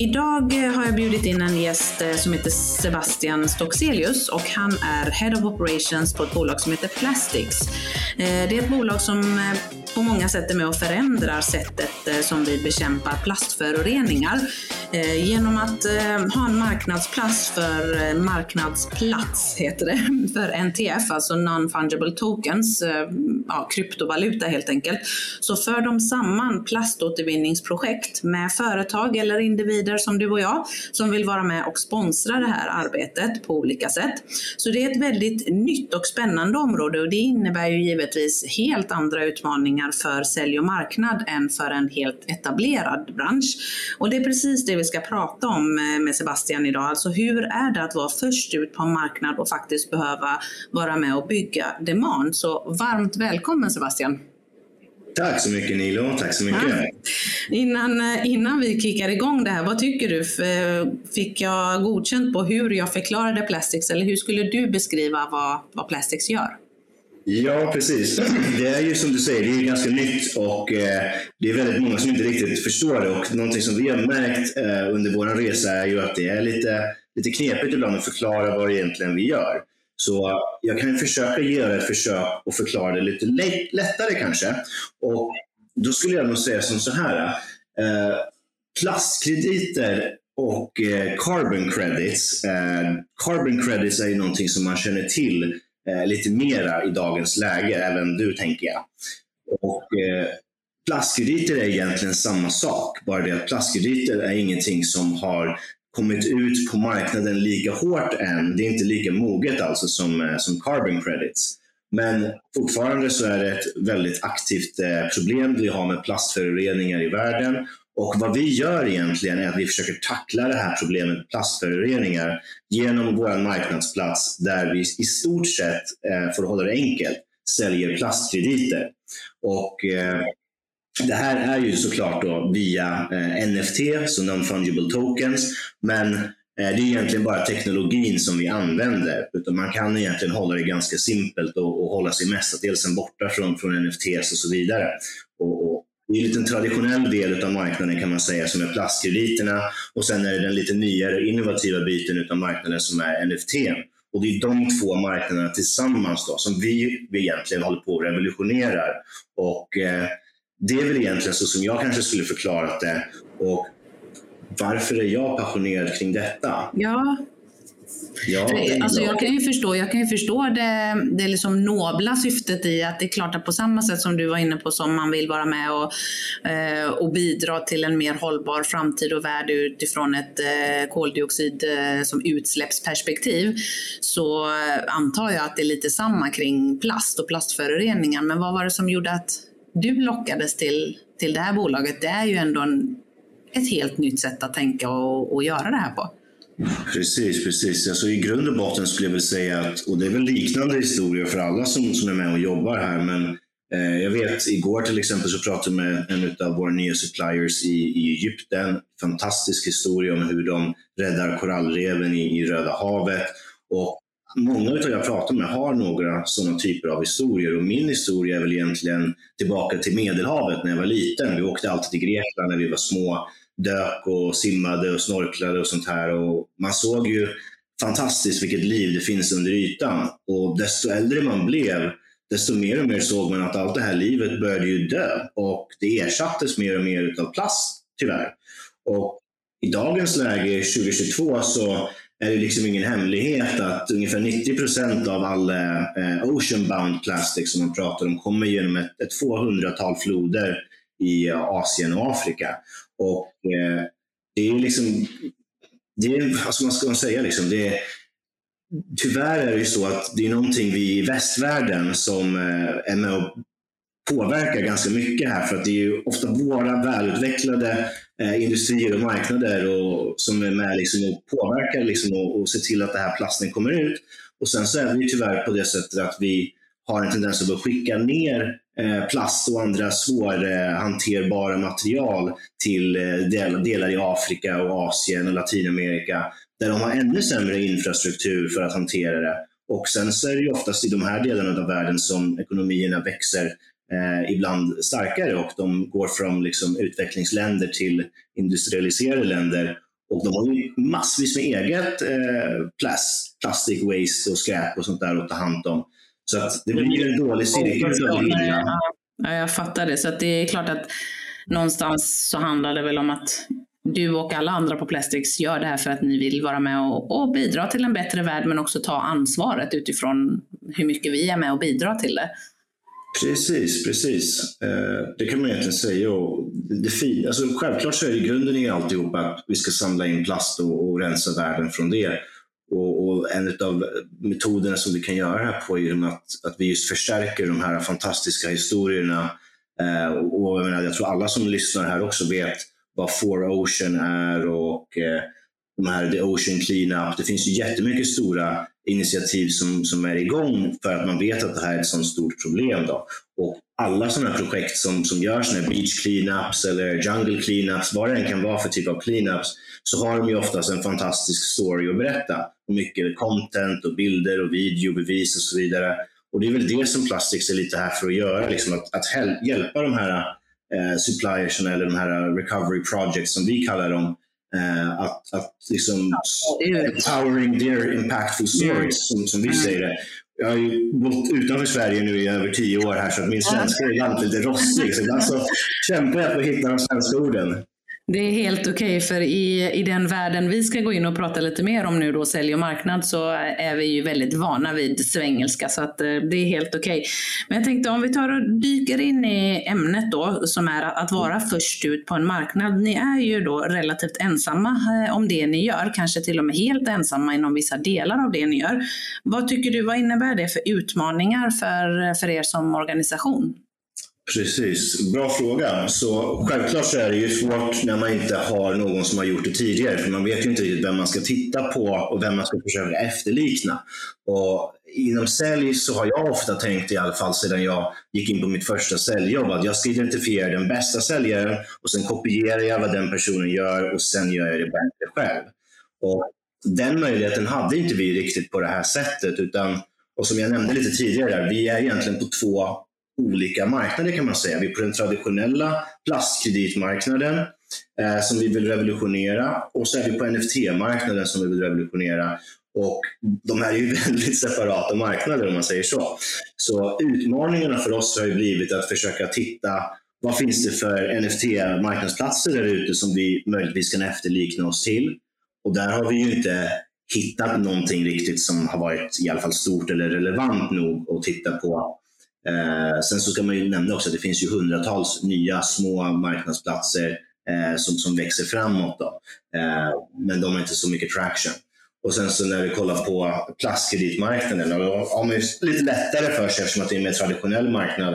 Idag eh, har jag bjudit in en gäst eh, som heter Sebastian Stockselius och han är Head of Operations på ett bolag som heter Plastics. Eh, det är ett bolag som på många sätt är med och förändrar sättet som vi bekämpar plastföroreningar Eh, genom att eh, ha en marknadsplats för eh, marknadsplats, heter det, för NTF, alltså Non-Fungible Tokens, ja, kryptovaluta helt enkelt, så för de samman plaståtervinningsprojekt med företag eller individer individer som du och jag som vill vara med och sponsra det här arbetet på olika sätt. Så det är ett väldigt nytt och spännande område och det innebär ju givetvis helt andra utmaningar för sälj och marknad än för en helt etablerad bransch. Och det är precis det vi ska prata om eh, med Sebastian idag. Alltså hur är det att vara först ut på en marknad och faktiskt behöva vara med och bygga demand? Så varmt välkommen Sebastian! Tack så mycket Nilo, tack så mycket. Ja. Innan, eh, innan vi kickar igång det här, vad tycker du? Eh, fick jag godkänt på hur jag förklarade Plastics eller hur skulle du beskriva vad, vad Plastics gör? Ja, precis. Det är ju som du säger, det är ganska nytt och eh, det är väldigt många som inte riktigt förstår det. Och någonting som vi har märkt eh, under vår resa är ju att det är lite, lite knepigt ibland att förklara vad egentligen vi gör. Så jag kan försöka göra ett försök och förklara det lite lättare kanske. Och då skulle jag nog säga som så här. Eh, plastkrediter och eh, carbon credits. Eh, carbon credits är ju någonting som man känner till eh, lite mera i dagens läge, även du tänker jag. Och, eh, plastkrediter är egentligen samma sak, bara det att plastkrediter är ingenting som har kommit ut på marknaden lika hårt än. Det är inte lika moget alltså som, eh, som carbon credits. Men fortfarande så är det ett väldigt aktivt eh, problem vi har med plastföroreningar i världen. Och vad vi gör egentligen är att vi försöker tackla det här problemet med plastföroreningar genom vår marknadsplats där vi i stort sett, eh, för att hålla det enkelt, säljer plastkrediter. Och eh, det här är ju såklart då via eh, NFT, så non-fungible tokens, men eh, det är egentligen bara teknologin som vi använder. Utan man kan egentligen hålla det ganska simpelt och, och hålla sig mestadels borta från, från NFTs och så vidare. Och, och det är en liten traditionell del av marknaden kan man säga som är plastkrediterna och sen är det den lite nyare innovativa biten av marknaden som är NFT. Och det är de två marknaderna tillsammans då, som vi, vi egentligen håller på att revolutionera. Och, eh, det är väl egentligen så som jag kanske skulle förklarat det. Och varför är jag passionerad kring detta? Ja, Ja, alltså jag, kan ju förstå, jag kan ju förstå det, det liksom nobla syftet i att det är klart att på samma sätt som du var inne på som man vill vara med och, eh, och bidra till en mer hållbar framtid och värld utifrån ett eh, koldioxid eh, som utsläppsperspektiv så antar jag att det är lite samma kring plast och plastföroreningar. Men vad var det som gjorde att du lockades till, till det här bolaget, det är ju ändå en, ett helt nytt sätt att tänka och, och göra det här på. Precis, precis. Alltså, I grund och botten skulle jag vilja säga att, och det är väl liknande historier för alla som, som är med och jobbar här, men eh, jag vet igår till exempel så pratade jag med en av våra nya suppliers i, i Egypten. Fantastisk historia om hur de räddar korallreven i, i Röda havet. Och Många av jag pratar med har några sådana typer av historier och min historia är väl egentligen tillbaka till Medelhavet när jag var liten. Vi åkte alltid till Grekland när vi var små, dök och simmade och snorklade och sånt här. Och man såg ju fantastiskt vilket liv det finns under ytan. Och desto äldre man blev, desto mer och mer såg man att allt det här livet började ju dö och det ersattes mer och mer av plast, tyvärr. Och i dagens läge, 2022, så är det liksom ingen hemlighet att ungefär 90 procent av all eh, ocean-bound plastic som man pratar om kommer genom ett, ett 200-tal floder i eh, Asien och Afrika. Och eh, det är liksom, det är, vad ska man säga, liksom, det är, tyvärr är det ju så att det är någonting vi i västvärlden som eh, är med och påverkar ganska mycket här för att det är ju ofta våra välutvecklade eh, industrier och marknader och, som är med liksom och påverkar liksom och, och ser till att den här plasten kommer ut. Och sen så är det ju tyvärr på det sättet att vi har en tendens att skicka ner eh, plast och andra svårhanterbara material till eh, delar i Afrika och Asien och Latinamerika där de har ännu sämre infrastruktur för att hantera det. Och sen så är det ju oftast i de här delarna av världen som ekonomierna växer eh, ibland starkare och de går från liksom, utvecklingsländer till industrialiserade länder. Och de har ju massvis med eget eh, plast, plastic waste och skräp och sånt där att ta hand om. Så att det blir en dålig cirkel. Ja, jag fattar det. Så det är klart att någonstans så handlar det väl om att du och alla andra på Plastics gör det här för att ni vill vara med och, och, bidra till en bättre värld men också ta ansvaret utifrån hur mycket vi är med och bidrar till det. Precis, precis. Eh, det kan man egentligen säga. Och det alltså, självklart så är det grunden i alltihop att vi ska samla in plast och, och rensa världen från det. Och, och, en av metoderna som vi kan göra det här på är att, att vi just förstärker de här fantastiska historierna. Eh, och jag, menar, jag tror alla som lyssnar här också vet vad Four Ocean är och eh, de här The Ocean Cleanup. Det finns ju jättemycket stora initiativ som, som är igång för att man vet att det här är ett sådant stort problem. Då. Och alla sådana här projekt som, som görs, när beach cleanups eller jungle cleanups, vad det än kan vara för typ av cleanups, så har de ju oftast en fantastisk story att berätta. Mycket content och bilder och videobevis och så vidare. Och det är väl det som Plastics är lite här för att göra, liksom att, att hjälpa de här eh, suppliers eller de här recovery projects som vi kallar dem, eh, att, att liksom empowering their impactful stories, som, som vi säger det. Jag har ju bott utanför Sverige nu i över tio år här så att min svenska är ibland lite rostig. Så ibland så kämpar jag på att hitta de svenska orden. Det är helt okej, okay, för i, i den världen vi ska gå in och prata lite mer om nu då, sälj och marknad, så är vi ju väldigt vana vid svengelska, så att eh, det är helt okej. Okay. Men jag tänkte om vi tar och dyker in i ämnet då, som är att vara först ut på en marknad. Ni är ju då relativt ensamma eh, om det ni gör, kanske till och med helt ensamma inom vissa delar av det ni gör. Vad tycker du, vad innebär det för utmaningar för, för er som organisation? Precis, bra fråga. Så självklart så är det ju svårt när man inte har någon som har gjort det tidigare, för man vet ju inte riktigt vem man ska titta på och vem man ska försöka efterlikna. Och inom sälj så har jag ofta tänkt, i alla fall sedan jag gick in på mitt första säljjobb, att jag ska identifiera den bästa säljaren och sen kopierar jag vad den personen gör och sen gör jag det bättre själv. Och den möjligheten hade inte vi riktigt på det här sättet, utan och som jag nämnde lite tidigare, vi är egentligen på två olika marknader kan man säga. Vi är på den traditionella plastkreditmarknaden eh, som vi vill revolutionera och så är vi på NFT-marknaden som vi vill revolutionera. Och de här är ju väldigt separata marknader om man säger så. Så utmaningarna för oss har ju blivit att försöka titta vad finns det för NFT-marknadsplatser där ute som vi möjligtvis kan efterlikna oss till? Och där har vi ju inte hittat någonting riktigt som har varit i alla fall stort eller relevant nog att titta på. Eh, sen så ska man ju nämna också att det finns ju hundratals nya små marknadsplatser eh, som, som växer framåt. Då. Eh, men de har inte så mycket traction. Och sen så när vi kollar på plastkreditmarknaden, då har man ju lite lättare för sig eftersom att det är en mer traditionell marknad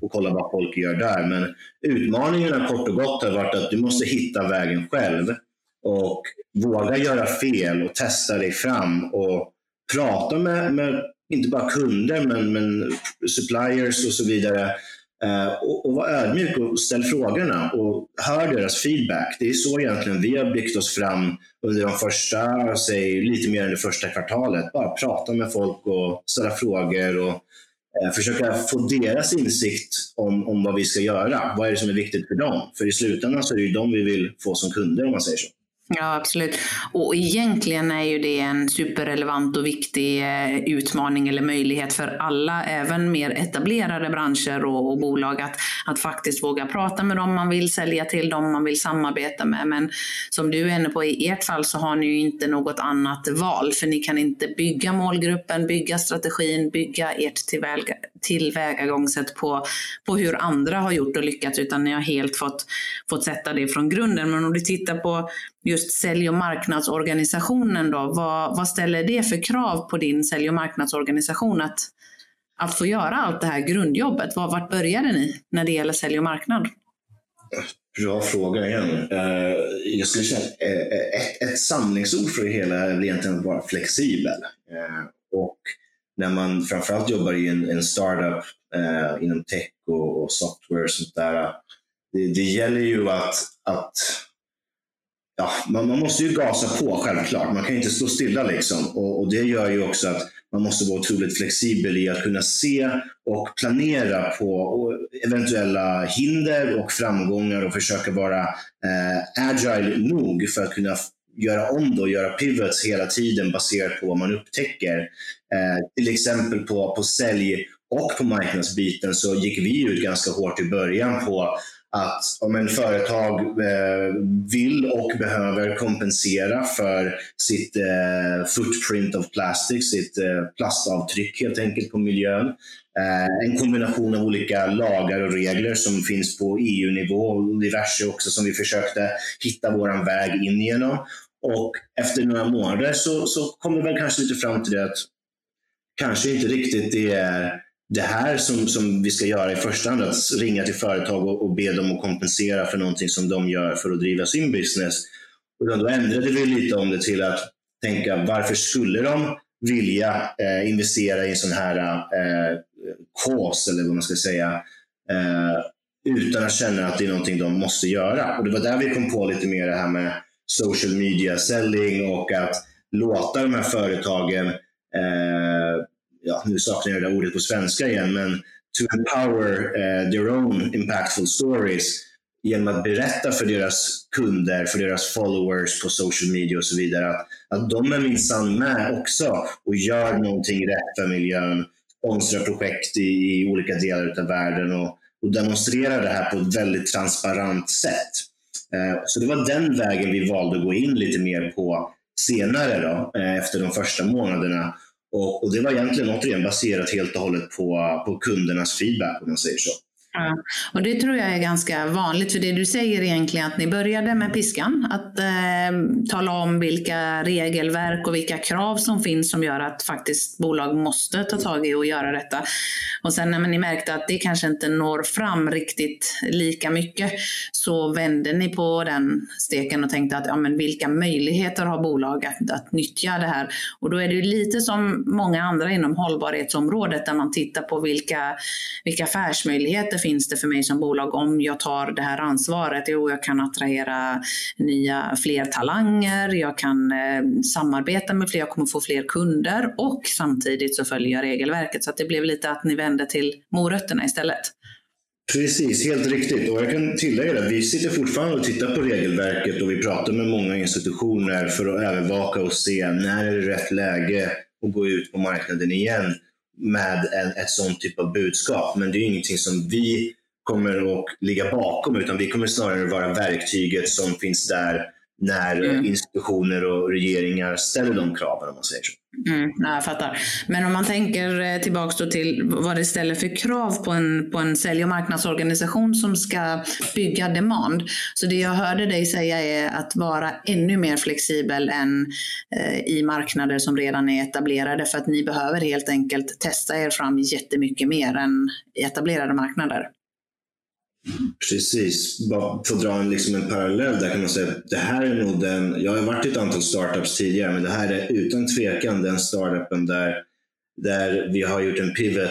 och kolla vad folk gör där. Men utmaningarna kort och gott har varit att du måste hitta vägen själv och våga göra fel och testa dig fram och prata med, med inte bara kunder, men, men suppliers och så vidare. Eh, och, och var ödmjuk och ställ frågorna och hör deras feedback. Det är så egentligen vi har byggt oss fram under de första, säg lite mer än det första kvartalet. Bara prata med folk och ställa frågor och eh, försöka få deras insikt om, om vad vi ska göra. Vad är det som är viktigt för dem? För i slutändan så är det ju dem vi vill få som kunder om man säger så. Ja, absolut. Och egentligen är ju det en superrelevant och viktig eh, utmaning eller möjlighet för alla, även mer etablerade branscher och, och, bolag, att, att faktiskt våga prata med dem man vill sälja till, dem man vill samarbeta med. Men som du är inne på, i ert fall så har ni ju inte något annat val, för ni kan inte bygga målgruppen, bygga strategin, bygga ert tillväga, tillvägagångssätt på, på hur andra har gjort och lyckats, utan ni har helt fått, fått sätta det från grunden. Men om du tittar på just sälj och marknadsorganisationen då, vad, vad ställer det för krav på din sälj och marknadsorganisation att, att få göra allt det här grundjobbet? Var, vart började ni när det gäller sälj och marknad? Bra fråga igen. Eh, jag skulle säga eh, eh, ett, ett samlingsord för det hela är egentligen att vara flexibel. Och när man framförallt jobbar i en, en startup eh, inom tech och, och, software och sånt där. Det, det gäller ju att, att ja, man, man, måste ju gasa på självklart. Man kan inte stå stilla liksom. Och, och, det gör ju också att man måste vara otroligt flexibel i att kunna se och planera på eventuella hinder och framgångar och försöka vara eh, agile nog för att kunna göra om det och göra pivots hela tiden baserat på vad man upptäcker. Eh, till exempel på, på sälj och på marknadsbiten så gick vi ut ganska hårt i början på att om en företag eh, vill och behöver kompensera för sitt eh, footprint of plastic, sitt eh, plastavtryck helt enkelt på miljön. Eh, en kombination av olika lagar och regler som finns på EU-nivå och diverse också som vi försökte hitta vår väg in genom. Och efter några månader så, så kom vi väl kanske lite fram till det att kanske inte riktigt det är det här som, som vi ska göra i första hand, att ringa till företag och, och be dem att kompensera för någonting som de gör för att driva sin business. Och då ändrade vi lite om det till att tänka varför skulle de vilja eh, investera i en sån här eh, cause, eller vad man ska säga, eh, utan att känna att det är någonting de måste göra. Och Det var där vi kom på lite mer det här med social media selling och att låta de här företagen eh, ja, nu saknar jag det där ordet på svenska igen, men to empower uh, their own impactful stories genom att berätta för deras kunder, för deras followers på social media och så vidare att, att de är minsann med också och gör någonting rätt för miljön, sponsrar projekt i, i olika delar av världen och, och demonstrerar det här på ett väldigt transparent sätt. Eh, så det var den vägen vi valde att gå in lite mer på senare då, eh, efter de första månaderna och, och, det var egentligen återigen baserat helt och hållet på, på kundernas feedback om man säger så. Ja, och det tror jag är ganska vanligt, för det du säger egentligen att ni började med piskan, att eh, tala om vilka regelverk och vilka krav som finns som gör att faktiskt bolag måste ta tag i och göra detta. Och sen när ni märkte att det kanske inte når fram riktigt lika mycket, så vände ni på den steken och tänkte att ja, men vilka möjligheter har bolag att, att nyttja det här? Och då är det ju lite som många andra inom hållbarhetsområdet, där man tittar på vilka, vilka affärsmöjligheter finns det för mig som bolag om jag tar det här ansvaret? Jo, jag kan attrahera nya, fler talanger, jag kan eh, samarbeta med fler, jag kommer få fler kunder och samtidigt så följer jag regelverket. Så att det blev lite att ni vände till morötterna istället. Precis, helt riktigt. Och jag kan tillägga att vi sitter fortfarande och tittar på regelverket och vi pratar med många institutioner för att övervaka och se när är det rätt läge att gå ut på marknaden igen med en, ett sånt typ av budskap. Men det är ingenting som vi kommer att ligga bakom utan vi kommer snarare vara verktyget som finns där när mm. institutioner och regeringar ställer de kraven om man säger så. Mm, nej, jag fattar. Men om man tänker eh, tillbaka till vad det ställer för krav på en, på en sälj och marknadsorganisation som ska bygga demand. Så det jag hörde dig säga är att vara ännu mer flexibel än eh, i marknader som redan är etablerade för att ni behöver helt enkelt testa er fram jättemycket mer än i etablerade marknader. Precis. Bara för att dra en, liksom en parallell där kan man säga att det här är nog den, jag har varit i ett antal startups tidigare, men det här är utan tvekan den startupen där, där vi har gjort en pivot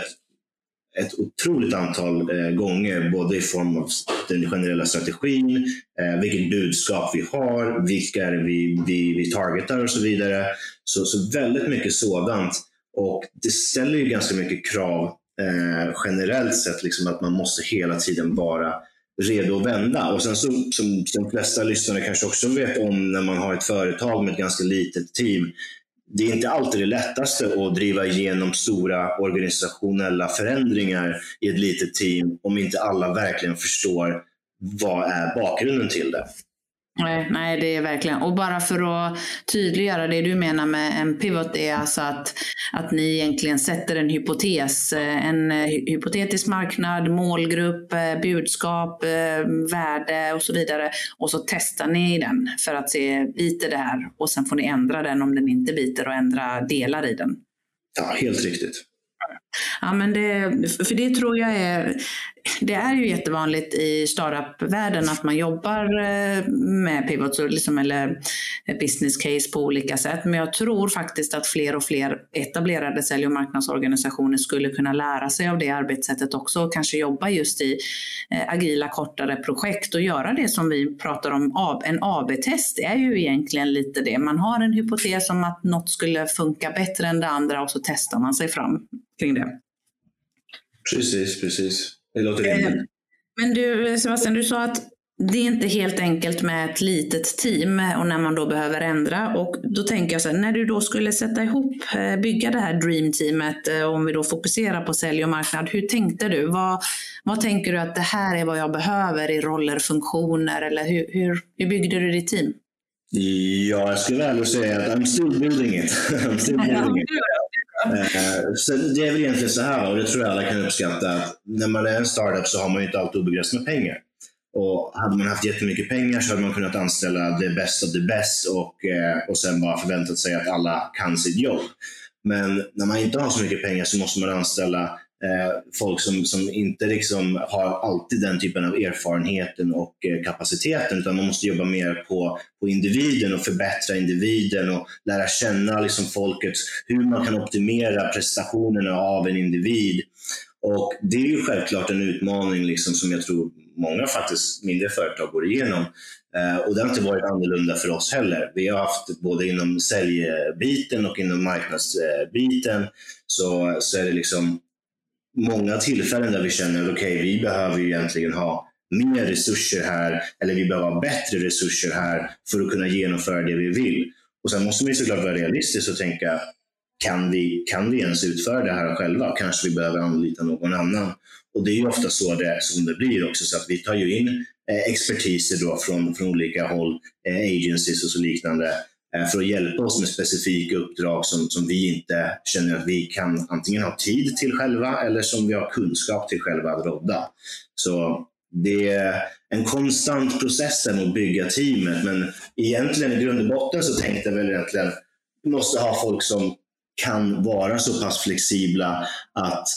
ett otroligt antal eh, gånger, både i form av den generella strategin, eh, vilket budskap vi har, vilka är vi, vi, vi targetar och så vidare. Så, så väldigt mycket sådant. Och det ställer ju ganska mycket krav eh, generellt sett liksom att man måste hela tiden vara redo att vända. Och sen så, som de flesta lyssnare kanske också vet om när man har ett företag med ett ganska litet team, det är inte alltid det lättaste att driva igenom stora organisationella förändringar i ett litet team om inte alla verkligen förstår vad är bakgrunden till det. Nej, nej, det är verkligen. Och bara för att tydliggöra det du menar med en pivot är alltså att, att ni egentligen sätter en hypotes, en hypotetisk marknad, målgrupp, budskap, värde och så vidare. Och så testar ni den för att se, biter det här? Och sen får ni ändra den om den inte biter och ändra delar i den. Ja, helt riktigt. Ja, men det, för det tror jag är, det är ju jättevanligt i startup-världen att man jobbar eh, med pivots liksom, eller eh, business case på olika sätt. Men jag tror faktiskt att fler och fler etablerade sälj och marknadsorganisationer skulle kunna lära sig av det arbetssättet också och kanske jobba just i eh, agila kortare projekt och göra det som vi pratar om. En AB-test är ju egentligen lite det. Man har en hypotes om att något skulle funka bättre än det andra och så testar man sig fram kring det. Precis, precis. Det låter rimligt. Eh, men du Sebastian, du sa att det är inte helt enkelt med ett litet team och när man då behöver ändra. Och då tänker jag så här, när du då skulle sätta ihop, eh, bygga det här dreamteamet, eh, om vi då fokuserar på sälj och marknad, hur tänkte du? Vad, vad tänker du att det här är vad jag behöver i roller, funktioner eller hur, hur, hur byggde du ditt team? Ja, jag skulle väl säga att I'm still building it. I'm still building it. Eh, så det är väl egentligen så här, och det tror jag alla kan uppskatta, att när man är en startup så har man ju inte alltid obegränsat med pengar. Och hade man haft jättemycket pengar så hade man kunnat anställa det bästa av det bäst och, eh, och sen bara förväntat sig att alla kan sitt jobb. Men när man inte har så mycket pengar så måste man anställa Eh, folk som, som inte liksom har alltid den typen av erfarenheten och eh, kapaciteten, utan man måste jobba mer på, på individen och förbättra individen och lära känna liksom folket, hur man kan optimera prestationerna av en individ. Och Det är ju självklart en utmaning liksom som jag tror många faktiskt mindre företag går igenom. Eh, och det har inte varit annorlunda för oss heller. Vi har haft både inom säljbiten och inom marknadsbiten så, så är det liksom många tillfällen där vi känner att okay, vi behöver egentligen ha mer resurser här, eller vi behöver ha bättre resurser här för att kunna genomföra det vi vill. Och Sen måste vi såklart vara realistiska och tänka, kan vi, kan vi ens utföra det här själva? Kanske vi behöver anlita någon annan. Och Det är ofta så det, som det blir också, så att vi tar ju in eh, expertiser då från, från olika håll, eh, agencies och så liknande, Eh, för att hjälpa oss med specifika uppdrag som, som vi inte känner att vi kan antingen ha tid till själva eller som vi har kunskap till själva att rodda. Så det är en konstant process att bygga teamet, men egentligen i grund och botten så tänkte jag väl egentligen att vi måste ha folk som kan vara så pass flexibla att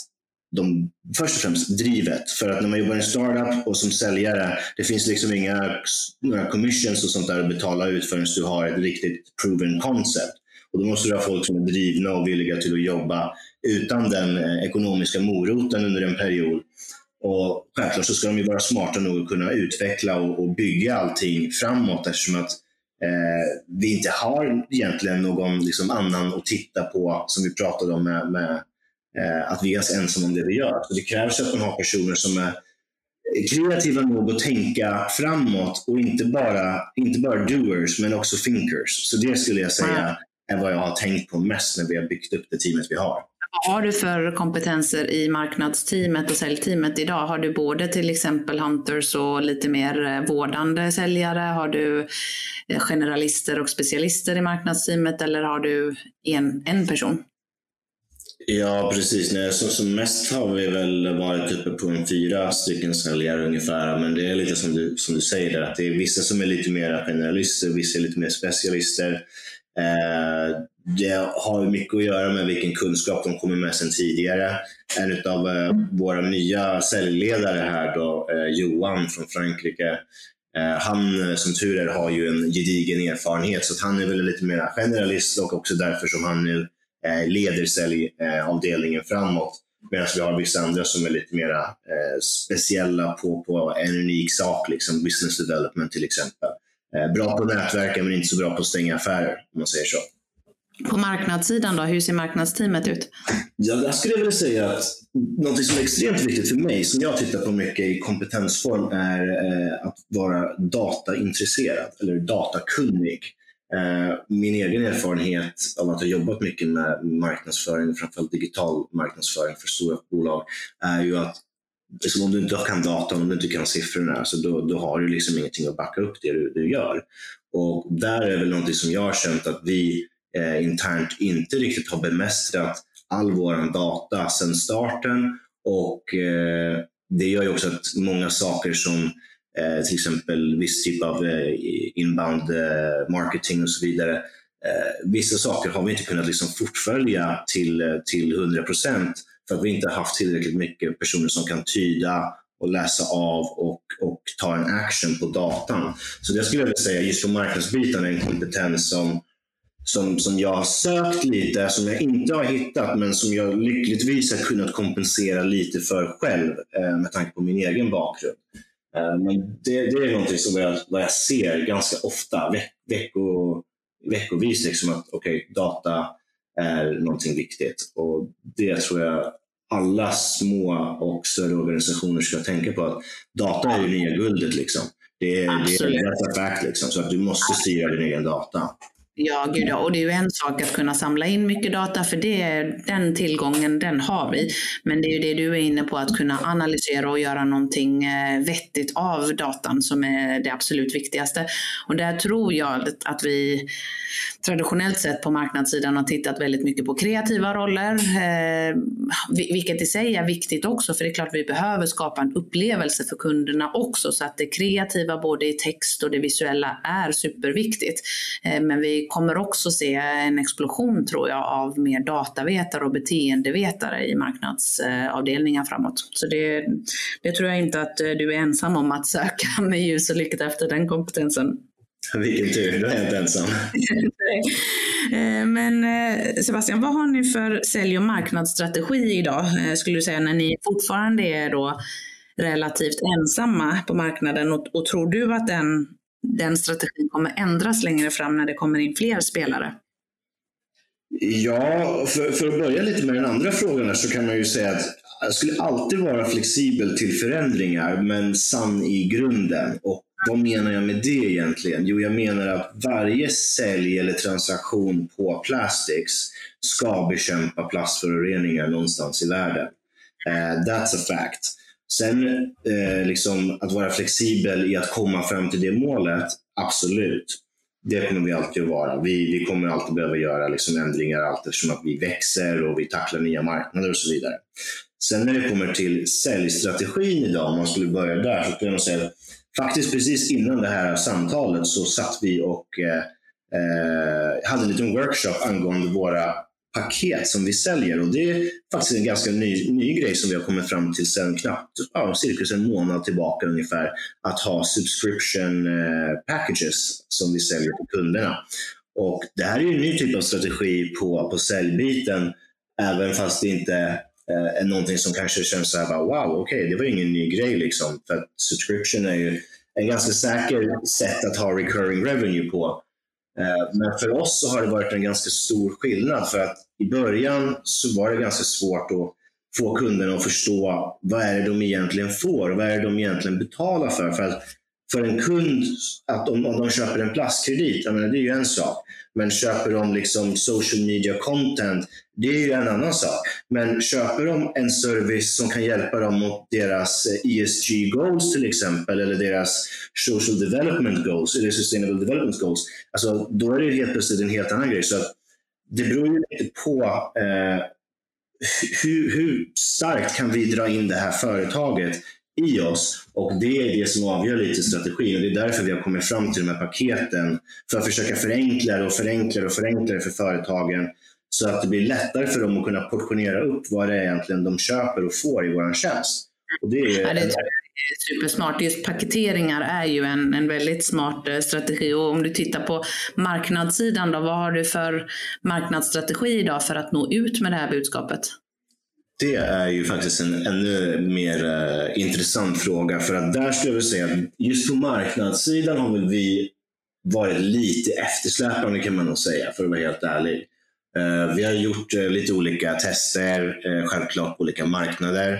de, först och främst drivet. För att när man jobbar i en startup och som säljare, det finns liksom inga några commissions och sånt där att betala ut förrän du har ett riktigt proven concept. Och då måste du ha folk som är drivna och villiga till att jobba utan den eh, ekonomiska moroten under en period. Och Självklart så ska de ju vara smarta nog att kunna utveckla och, och bygga allting framåt eftersom att eh, vi inte har egentligen någon liksom, annan att titta på som vi pratade om med, med att vi är ensamma om det vi gör. Så det krävs att man har personer som är kreativa nog att tänka framåt och inte bara, inte bara doers men också thinkers. Så det skulle jag säga är vad jag har tänkt på mest när vi har byggt upp det teamet vi har. Vad har du för kompetenser i marknadsteamet och säljteamet idag? Har du både till exempel hunters och lite mer eh, vårdande säljare? Har du eh, generalister och specialister i marknadsteamet eller har du en, en person? Ja, precis. Nej, så, som mest har vi väl varit uppe på en fyra stycken säljare ungefär. Men det är lite som du, som du säger, där, att det är vissa som är lite mer generalister, vissa är lite mer specialister. Eh, det har mycket att göra med vilken kunskap de kommer med sen tidigare. En av eh, våra nya säljledare här, då, eh, Johan från Frankrike, eh, han eh, som tur är har ju en gedigen erfarenhet så han är väl lite mer generalist och också därför som han nu Eh, leder säljavdelningen framåt. Medan vi har vissa andra som är lite mer eh, speciella på, på en unik sak, liksom business development till exempel. Eh, bra på att nätverka men inte så bra på att stänga affärer, om man säger så. På marknadssidan då, hur ser marknadsteamet ut? Ja, jag skulle vilja säga att något som är extremt viktigt för mig, som jag tittar på mycket i kompetensform, är att vara dataintresserad eller datakunnig. Eh, min egen erfarenhet av att ha jobbat mycket med marknadsföring, framförallt digital marknadsföring för stora bolag, är ju att liksom om du inte kan datan, om du inte kan siffrorna, så då, då har du liksom ingenting att backa upp det du, du gör. Och där är väl någonting som jag har känt att vi eh, internt inte riktigt har bemästrat all vår data sedan starten och eh, det gör ju också att många saker som Eh, till exempel viss typ av eh, inbound eh, marketing och så vidare. Eh, vissa saker har vi inte kunnat liksom fortfölja till, eh, till 100 procent för att vi inte har haft tillräckligt mycket personer som kan tyda och läsa av och, och ta en action på datan. Så det skulle jag vilja säga, just på marknadsbiten är en kompetens som, som, som jag har sökt lite, som jag inte har hittat, men som jag lyckligtvis har kunnat kompensera lite för själv eh, med tanke på min egen bakgrund. Eh, men det, det är någonting som jag, vad jag ser ganska ofta, veck, vecko, veckovis, liksom att okay, data är någonting viktigt. Och det tror jag alla små och större organisationer ska tänka på att data är det nya guldet. Liksom. Det är, Absolut. det är fact, liksom, så att du måste styra din egen data. Ja, gud ja. Och det är ju en sak att kunna samla in mycket data, för det, den tillgången den har vi. Men det är ju det du är inne på, att kunna analysera och göra någonting eh, vettigt av datan som är det absolut viktigaste. Och där tror jag att vi traditionellt sett på marknadssidan har tittat väldigt mycket på kreativa roller, eh, vilket i sig är viktigt också, för det är klart att vi behöver skapa en upplevelse för kunderna också, så att det kreativa både i text och det visuella är superviktigt. Eh, men vi kommer också se en explosion, tror jag, av mer datavetare och beteendevetare i marknadsavdelningen framåt. Så det, det tror jag inte att eh, du är ensam om att söka med ljus och lykta efter den kompetensen. Vilken tur, då är jag inte ensam. Eh, men eh, Sebastian, vad har ni för sälj och marknadsstrategi idag? Eh, skulle du säga när ni fortfarande är då relativt ensamma på marknaden och, och tror du att den, den strategin kommer ändras längre fram när det kommer in fler spelare? Ja, för, för att börja lite med den andra frågan så kan man ju säga att jag skulle alltid vara flexibel till förändringar men sann i grunden. Och vad menar jag med det egentligen? Jo, jag menar att varje sälj eller transaktion på Plastics ska bekämpa plastföroreningar någonstans i världen. Uh, that's a fact. Sen uh, liksom, att vara flexibel i att komma fram till det målet, absolut. Det kommer vi alltid att vara. Vi, vi kommer alltid behöva göra liksom ändringar allt eftersom att vi växer och vi tacklar nya marknader och så vidare. Sen när det kommer till säljstrategin idag, om man skulle börja där, så skulle jag säga att faktiskt precis innan det här samtalet så satt vi och eh, eh, hade en liten workshop angående våra paket som vi säljer. Och Det är faktiskt en ganska ny, ny grej som vi har kommit fram till sedan knappt, ja, cirkus en månad tillbaka ungefär. Att ha subscription eh, packages som vi säljer till kunderna. Och Det här är en ny typ av strategi på, på säljbiten, även fast det inte eh, är någonting som kanske känns så här, bara, wow, okej, okay, det var ingen ny grej. Liksom. För att subscription är ju en ganska säker sätt att ha recurring revenue på. Eh, men för oss så har det varit en ganska stor skillnad. För att i början så var det ganska svårt att få kunderna att förstå vad är det de egentligen får och vad är det de egentligen betalar för. För, att för en kund, att om, om de köper en plastkredit, menar, det är ju en sak. Men köper de liksom social media content, det är ju en annan sak. Men köper de en service som kan hjälpa dem mot deras eh, ESG goals till exempel, eller deras social development goals, eller sustainable development goals, alltså, då är det helt plötsligt en helt annan grej. Så det beror ju lite på eh, hur, hur starkt kan vi dra in det här företaget i oss och det är det som avgör lite strategin och det är därför vi har kommit fram till de här paketen för att försöka förenkla det och förenkla och förenkla det för företagen så att det blir lättare för dem att kunna portionera upp vad det är egentligen de köper och får i vår tjänst. Och det är, ja, det är supersmart. Just paketeringar är ju en, en väldigt smart eh, strategi. Och om du tittar på marknadssidan, då, vad har du för marknadsstrategi idag för att nå ut med det här budskapet? Det är ju faktiskt en ännu mer uh, intressant fråga. För att där skulle jag vilja säga att just på marknadssidan har väl vi varit lite eftersläpande kan man nog säga, för att vara helt ärlig. Uh, vi har gjort uh, lite olika tester, självklart på olika marknader.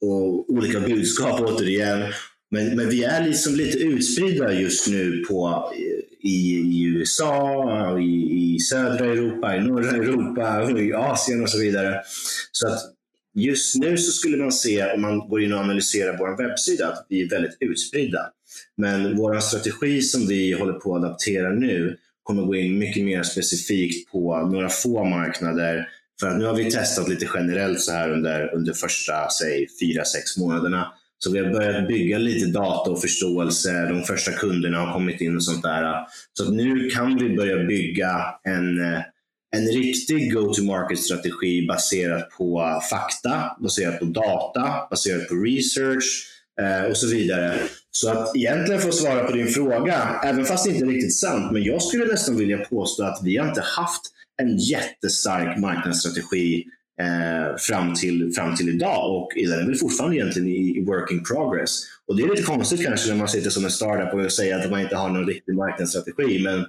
och olika budskap återigen. Men, men vi är liksom lite utspridda just nu på i, i USA, i, i södra Europa, i norra Europa, i Asien och så vidare. Så att just nu så skulle man se, om man går in och analyserar vår webbsida, att vi är väldigt utspridda. Men vår strategi som vi håller på att adaptera nu kommer gå in mycket mer specifikt på några få marknader. För att nu har vi testat lite generellt så här under, under första, säg fyra, sex månaderna. Så vi har börjat bygga lite data och förståelse. De första kunderna har kommit in och sånt där. Så nu kan vi börja bygga en, eh, en riktig go-to-market-strategi baserat på fakta, baserat på data, baserat på research eh, och så vidare. Så att egentligen för att svara på din fråga, även fast det inte är riktigt sant, men jag skulle nästan vilja påstå att vi har inte haft en jättestark marknadsstrategi eh, fram, till, fram till idag och den är väl fortfarande egentligen i, i working progress. Och Det är lite konstigt kanske när man sitter som en startup och säger att man inte har någon riktig marknadsstrategi, men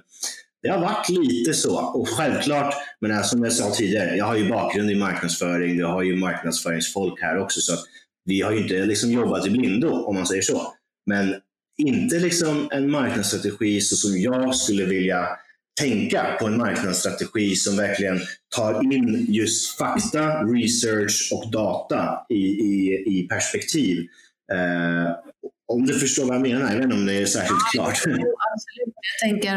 det har varit lite så. Och självklart, men alltså, som jag sa tidigare, jag har ju bakgrund i marknadsföring, vi har ju marknadsföringsfolk här också, så vi har ju inte liksom jobbat i blindo om man säger så. Men inte liksom en marknadsstrategi så som jag skulle vilja tänka på en marknadsstrategi som verkligen tar in just fakta, research och data i, i, i perspektiv. Eh, om du förstår vad jag menar, jag vet inte om det är särskilt ja, klart. absolut. Jag tänker,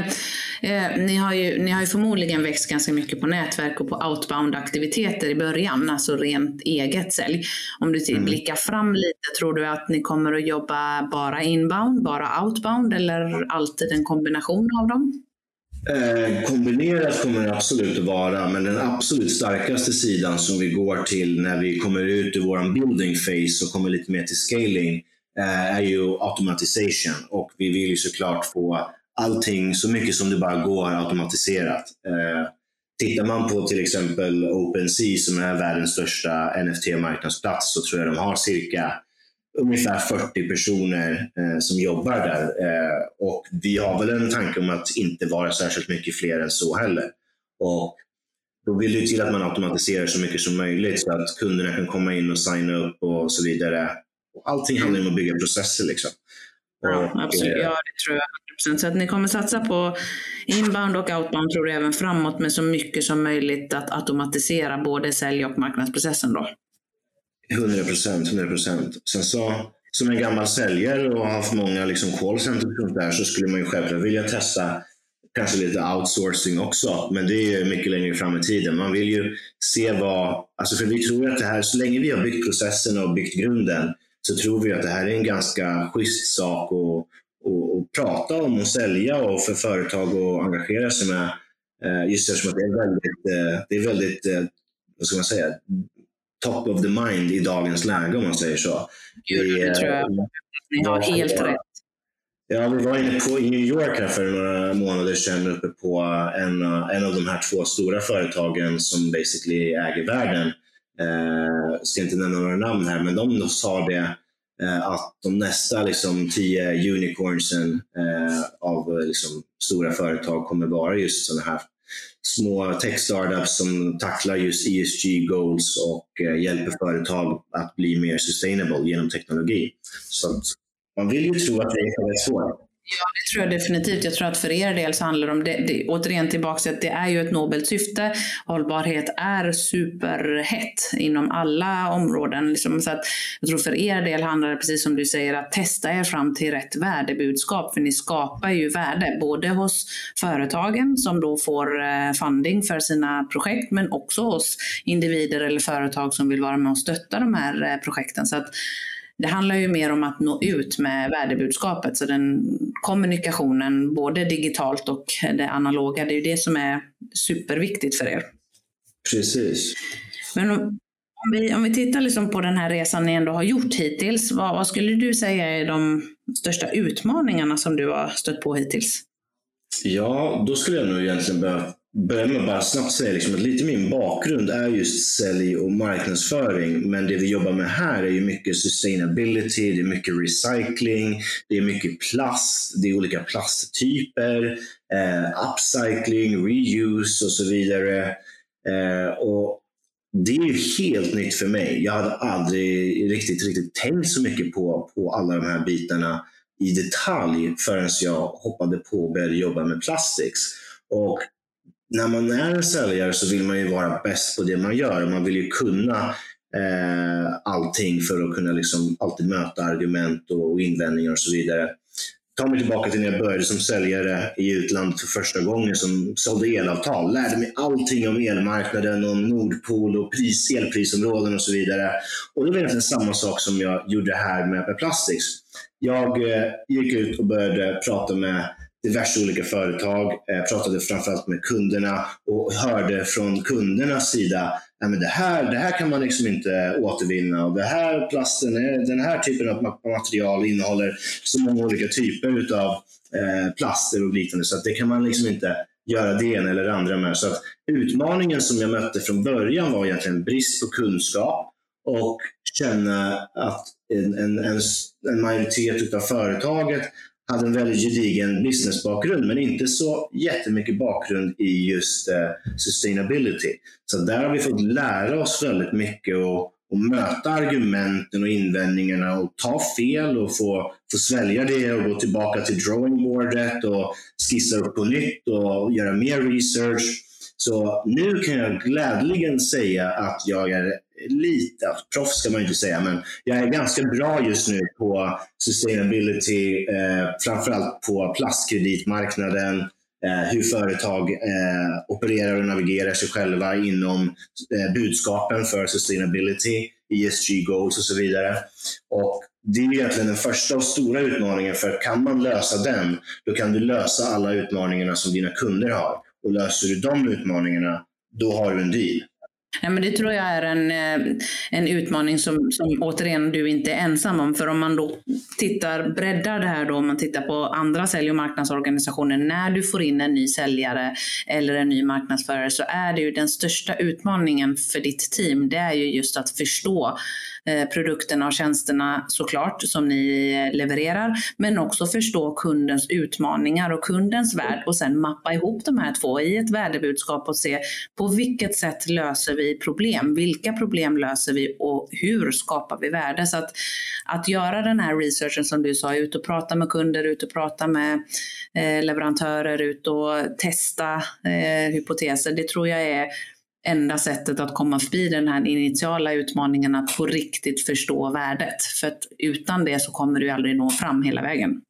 eh, ni, har ju, ni har ju förmodligen växt ganska mycket på nätverk och på outbound-aktiviteter i början, alltså rent eget sälj. Om du mm. blickar fram lite, tror du att ni kommer att jobba bara inbound, bara outbound eller alltid en kombination av dem? Eh, kombinerat kommer det absolut att vara, men den absolut starkaste sidan som vi går till när vi kommer ut ur vår building phase och kommer lite mer till scaling eh, är ju automatisation. Och vi vill ju såklart få allting så mycket som det bara går automatiserat. Eh, tittar man på till exempel OpenSea som är världens största NFT-marknadsplats så tror jag de har cirka ungefär 40 personer eh, som jobbar där. Eh, och vi har väl en tanke om att inte vara särskilt mycket fler än så heller. Och då vill det till att man automatiserar så mycket som möjligt så att kunderna kan komma in och signa upp och så vidare. Och allting handlar om att bygga processer. Liksom. Ja, absolut. Ja, det tror jag 100%. Så att ni kommer satsa på inbound och outbound tror jag även framåt med så mycket som möjligt att automatisera både sälj och marknadsprocessen då? 100 procent, 100 procent. Sen så, som en gammal säljare och har haft många liksom callcenter och sånt där så skulle man ju självklart vilja testa kanske lite outsourcing också, men det är mycket längre fram i tiden. Man vill ju se vad, alltså för vi tror att det här, så länge vi har byggt processen och byggt grunden, så tror vi att det här är en ganska schysst sak att, att, att prata om och sälja och för företag att engagera sig med. Eh, just eftersom att det är väldigt, eh, det är väldigt eh, vad ska man säga, top of the mind i dagens läge om man säger så. Gud, det tror jag. Ni har helt rätt. Ja, vi var inne på i New York här för några månader sedan uppe på en, en av de här två stora företagen som basically äger världen. Eh, ska inte nämna några namn här, men de sa det eh, att de nästa liksom, tio unicornsen eh, av liksom, stora företag kommer vara just sådana här små tech-startups som tacklar just ESG goals och eh, hjälper företag att bli mer sustainable genom teknologi. Så man vill ju tro att det är rätt svårt. Ja, det tror jag definitivt. Jag tror att för er del så handlar det om, det, det, återigen tillbaka till att det är ju ett nobelt syfte. Hållbarhet är superhett inom alla områden. Liksom, så att jag tror för er del handlar det precis som du säger att testa er fram till rätt värdebudskap. För ni skapar ju värde både hos företagen som då får eh, funding för sina projekt men också hos individer eller företag som vill vara med och stötta de här eh, projekten. Så att det handlar ju mer om att nå ut med värdebudskapet. Så den kommunikationen, både digitalt och det analoga, det är ju det som är superviktigt för er. Precis. Men om vi, om vi tittar liksom på den här resan ni ändå har gjort hittills, vad, vad skulle du säga är de största utmaningarna som du har stött på hittills? Ja, då skulle jag nog egentligen börja börja med att bara snabbt säga liksom att lite min bakgrund är just sälj och marknadsföring. Men det vi jobbar med här är ju mycket sustainability, det är mycket recycling, det är mycket plast, det är olika plasttyper, eh, upcycling, reuse och så vidare. Eh, och det är ju helt nytt för mig. Jag hade aldrig riktigt, riktigt tänkt så mycket på, på alla de här bitarna i detalj förrän jag hoppade på och började jobba med plastics. Och när man är säljare så vill man ju vara bäst på det man gör. Man vill ju kunna eh, allting för att kunna liksom alltid möta argument och invändningar och så vidare. Ta mig tillbaka till när jag började som säljare i utlandet för första gången som sålde elavtal. Lärde mig allting om elmarknaden, om Nordpol och pris, elprisområden och så vidare. Och det var egentligen samma sak som jag gjorde här med, med Plastics. Jag eh, gick ut och började prata med diverse olika företag, eh, pratade framförallt med kunderna och hörde från kundernas sida Nej, men det, här, det här kan man liksom inte återvinna och det här plasten, eh, den här typen av material innehåller så många olika typer av eh, plaster och liknande så att det kan man liksom inte göra det ena eller det andra med. Så att utmaningen som jag mötte från början var egentligen brist på kunskap och känna att en, en, en, en majoritet av företaget hade en väldigt gedigen businessbakgrund men inte så jättemycket bakgrund i just eh, sustainability. Så där har vi fått lära oss väldigt mycket och, och möta argumenten och invändningarna och ta fel och få, få svälja det och gå tillbaka till drawing boardet och skissa upp på nytt och göra mer research. Så nu kan jag glädligen säga att jag är lite, proffs ska man inte säga, men jag är ganska bra just nu på sustainability, eh, framförallt på plastkreditmarknaden, eh, hur företag eh, opererar och navigerar sig själva inom eh, budskapen för sustainability, ESG goals och så vidare. Och det är egentligen den första och stora utmaningen, för kan man lösa den, då kan du lösa alla utmaningarna som dina kunder har. Och löser du de utmaningarna, då har du en deal. Ja, men det tror jag är en, eh, en utmaning som, som återigen du inte är ensam om. För om man då tittar, breddar det här då, om man tittar på andra sälj och marknadsorganisationer. När du får in en ny säljare eller en ny marknadsförare så är det ju den största utmaningen för ditt team. Det är ju just att förstå Eh, produkterna och tjänsterna såklart som ni levererar, men också förstå kundens utmaningar och kundens värld och sen mappa ihop de här två i ett värdebudskap och se på vilket sätt löser vi problem? Vilka problem löser vi och hur skapar vi värde? Så att, att göra den här researchen som du sa, ut och prata med kunder, ut och prata med eh, leverantörer, ut och testa eh, hypoteser, det tror jag är enda sättet att komma förbi den här initiala utmaningen att på riktigt förstå värdet. För att utan det så kommer du aldrig nå fram hela vägen.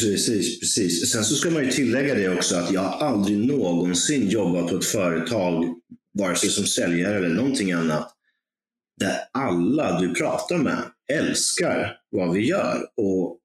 Precis, precis. Sen så ska man ju tillägga det också att jag har aldrig någonsin jobbat på ett företag, vare sig som säljare eller någonting annat, där alla du pratar med älskar vad vi gör och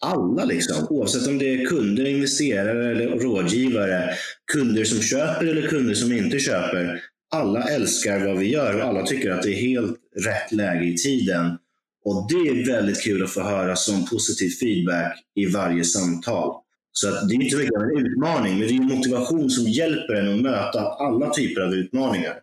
alla, liksom, oavsett om det är kunder, investerare eller rådgivare, kunder som köper eller kunder som inte köper. Alla älskar vad vi gör och alla tycker att det är helt rätt läge i tiden. Och Det är väldigt kul att få höra som positiv feedback i varje samtal. Så att det är inte så mycket en utmaning, men det är en motivation som hjälper en att möta alla typer av utmaningar.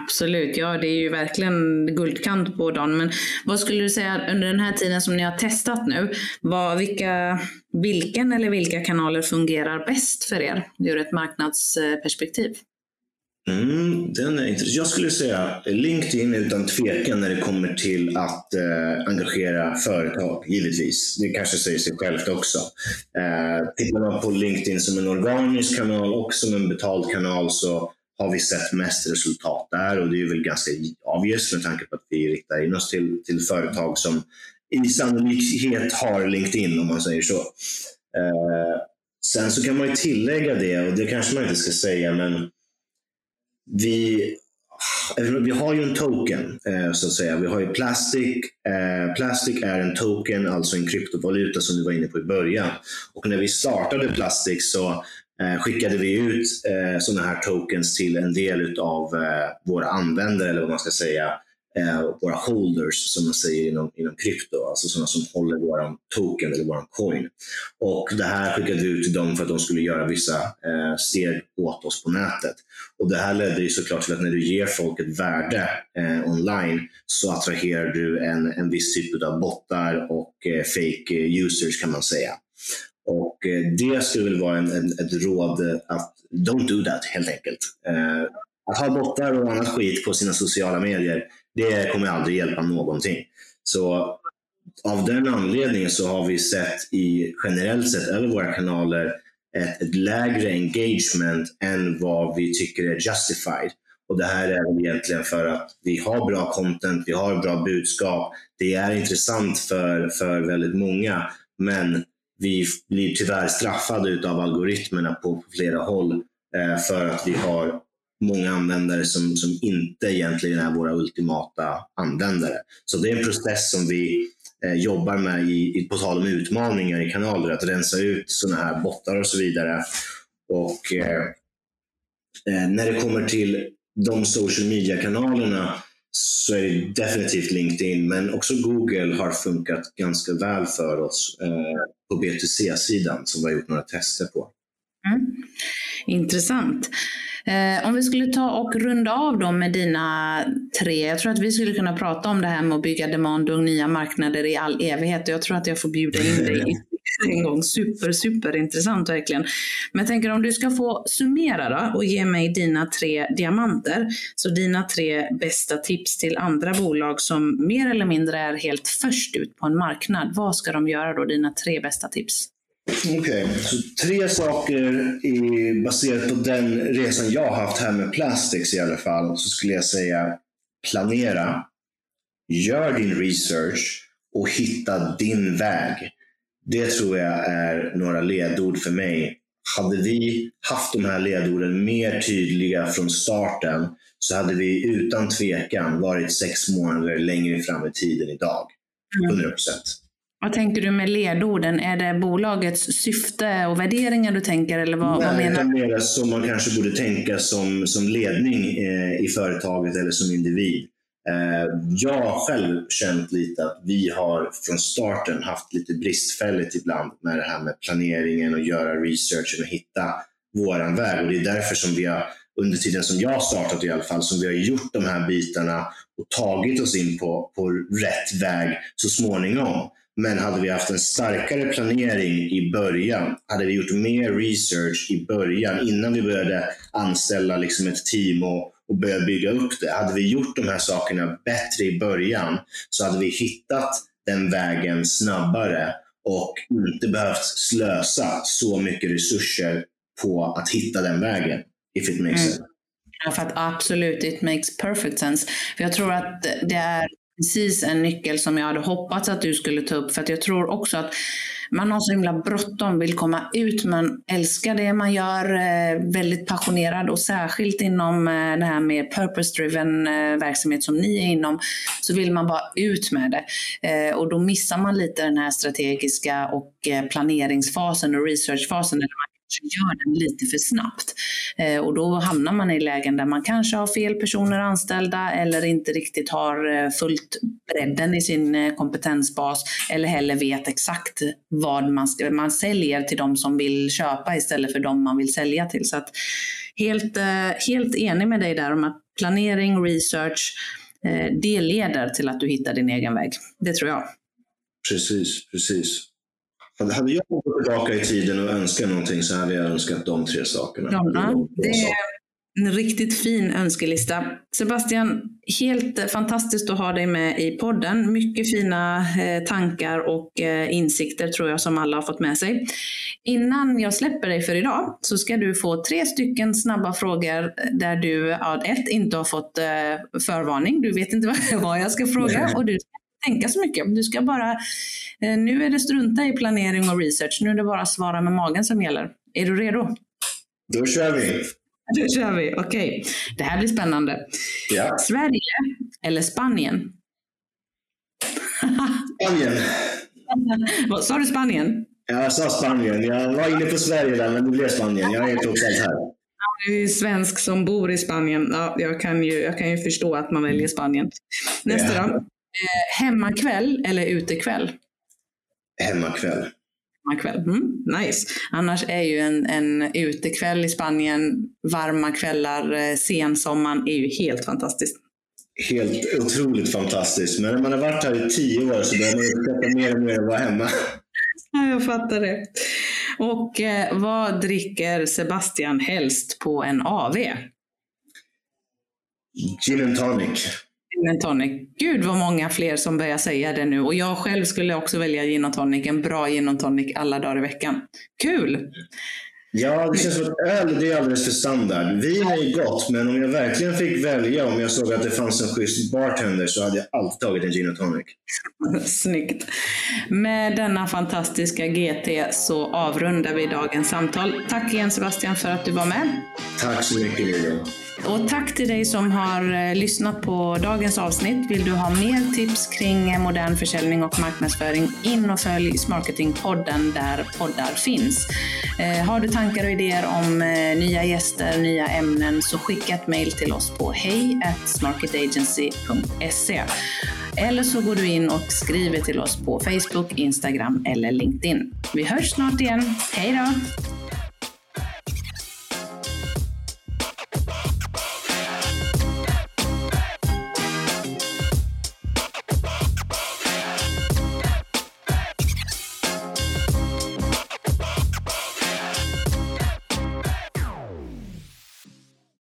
Absolut, ja det är ju verkligen guldkant på dagen. Men vad skulle du säga under den här tiden som ni har testat nu, vad, vilka, vilken eller vilka kanaler fungerar bäst för er ur ett marknadsperspektiv? Mm, den är intressant. Jag skulle säga LinkedIn utan tvekan när det kommer till att eh, engagera företag, givetvis. Det kanske säger sig självt också. Eh, tittar man på LinkedIn som en organisk kanal och som en betald kanal så har vi sett mest resultat där och det är väl ganska obvious med tanke på att vi riktar in oss till, till företag som i sannolikhet har LinkedIn om man säger så. Eh, sen så kan man ju tillägga det och det kanske man inte ska säga men vi, eh, vi har ju en token eh, så att säga. Vi har ju Plastic. Eh, Plastic är en token, alltså en kryptovaluta som du var inne på i början. Och när vi startade Plastic så Eh, skickade vi ut eh, sådana här tokens till en del av eh, våra användare, eller vad man ska säga, eh, våra holders som man säger inom, inom krypto, alltså sådana som håller vår token eller vår coin. Och Det här skickade vi ut till dem för att de skulle göra vissa eh, steg åt oss på nätet. Och Det här ledde ju såklart till att när du ger folk ett värde eh, online så attraherar du en, en viss typ av bottar och eh, fake eh, users kan man säga. Och eh, det skulle väl vara en, en, ett råd att don't do that helt enkelt. Eh, att ha bottar och annat skit på sina sociala medier, det kommer aldrig hjälpa någonting. Så av den anledningen så har vi sett i generellt sett över våra kanaler ett, ett lägre engagement än vad vi tycker är justified. Och Det här är egentligen för att vi har bra content, vi har bra budskap. Det är intressant för, för väldigt många, men vi blir tyvärr straffade av algoritmerna på flera håll eh, för att vi har många användare som, som inte egentligen är våra ultimata användare. Så det är en process som vi eh, jobbar med, i, i, på tal om utmaningar i kanaler, att rensa ut sådana här bottar och så vidare. Och eh, eh, När det kommer till de social media-kanalerna så är det definitivt LinkedIn, men också Google har funkat ganska väl för oss eh, på B2C-sidan som vi har gjort några tester på. Mm. Intressant. Eh, om vi skulle ta och runda av då med dina tre. Jag tror att vi skulle kunna prata om det här med att bygga demand och nya marknader i all evighet. Jag tror att jag får bjuda in dig en gång. Super, super intressant verkligen. Men jag tänker om du ska få summera då och ge mig dina tre diamanter. Så dina tre bästa tips till andra bolag som mer eller mindre är helt först ut på en marknad. Vad ska de göra då? Dina tre bästa tips? Okej, okay. så tre saker i, baserat på den resan jag har haft här med Plastics i alla fall, så skulle jag säga planera, gör din research och hitta din väg. Det tror jag är några ledord för mig. Hade vi haft de här ledorden mer tydliga från starten så hade vi utan tvekan varit sex månader längre fram i tiden idag. 100 mm. procent. Vad tänker du med ledorden? Är det bolagets syfte och värderingar du tänker? Eller vad, Nej, vad menar du? mer som man kanske borde tänka som, som ledning eh, i företaget eller som individ. Eh, jag har själv känt lite att vi har från starten haft lite bristfälligt ibland med det här med planeringen och göra researchen och hitta våran väg. Och det är därför som vi har, under tiden som jag startat i alla fall, som vi har gjort de här bitarna och tagit oss in på, på rätt väg så småningom. Men hade vi haft en starkare planering i början, hade vi gjort mer research i början innan vi började anställa liksom ett team och, och börja bygga upp det. Hade vi gjort de här sakerna bättre i början så hade vi hittat den vägen snabbare och inte behövt slösa så mycket resurser på att hitta den vägen. If it makes mm. sense. Ja, för att absolut, it makes perfect sense. För jag tror att det är precis en nyckel som jag hade hoppats att du skulle ta upp. För att jag tror också att man har så himla bråttom, vill komma ut, man älskar det man gör, eh, väldigt passionerad och särskilt inom eh, det här med purpose-driven eh, verksamhet som ni är inom, så vill man bara ut med det. Och då missar man lite den här strategiska och planeringsfasen och researchfasen där man gör den lite för snabbt. Eh, och då hamnar man i lägen där man kanske har fel personer anställda eller inte riktigt har eh, fullt bredden i sin eh, kompetensbas eller heller vet exakt vad man, ska, man säljer till de som vill köpa istället för de man vill sälja till. Så att helt, eh, helt enig med dig där om att planering, research, det leder till att du hittar din egen väg. Det tror jag. Precis, precis. Hade jag gått tillbaka i tiden och önskat någonting så hade jag önskat de tre sakerna. Ja, det är en riktigt fin önskelista. Sebastian, helt fantastiskt att ha dig med i podden. Mycket fina eh, tankar och eh, insikter tror jag som alla har fått med sig. Innan jag släpper dig för idag så ska du få tre stycken snabba frågor där du, ja, ett, inte har fått eh, förvarning. Du vet inte vad jag ska fråga och du ska tänka så mycket. Du ska bara Eh, nu är det strunta i planering och research. Nu är det bara svara med magen som gäller. Är du redo? Då kör vi. Då kör vi. Okej. Okay. Det här blir spännande. Ja. Sverige eller Spanien? Spanien. Vad Sa du Spanien? Jag sa Spanien. Jag var inne på Sverige där, men det blev Spanien. Jag är trots allt här. Du är svensk som bor i Spanien. Ja, jag, kan ju, jag kan ju förstå att man väljer Spanien. Nästa ja. då. Eh, hemmakväll eller utekväll? Hemmakväll. Hemmakväll. Mm, nice. Annars är ju en, en utekväll i Spanien, varma kvällar, eh, sensommaren är ju helt fantastiskt. Helt otroligt fantastiskt. Men när man har varit här i tio år så börjar man uppskatta mer och mer att vara hemma. Ja, jag fattar det. Och eh, vad dricker Sebastian helst på en AV? Gin and tonic gin and tonic. Gud vad många fler som börjar säga det nu. Och jag själv skulle också välja gin och tonic. En bra gin och tonic alla dagar i veckan. Kul! Ja, det känns som att öl det är alldeles för standard. Vin är ju gott, men om jag verkligen fick välja, om jag såg att det fanns en schysst bartender, så hade jag alltid tagit en gin och tonic. Snyggt. Med denna fantastiska GT så avrundar vi dagens samtal. Tack igen Sebastian för att du var med. Tack så mycket Lilian. Och tack till dig som har eh, lyssnat på dagens avsnitt. Vill du ha mer tips kring eh, modern försäljning och marknadsföring, in och följ Smarketingpodden där poddar finns. Eh, har du tankar och idéer om nya gäster, nya ämnen, så skicka ett mejl till oss på hej smarketagency.se. Eller så går du in och skriver till oss på Facebook, Instagram eller LinkedIn. Vi hörs snart igen. Hej då!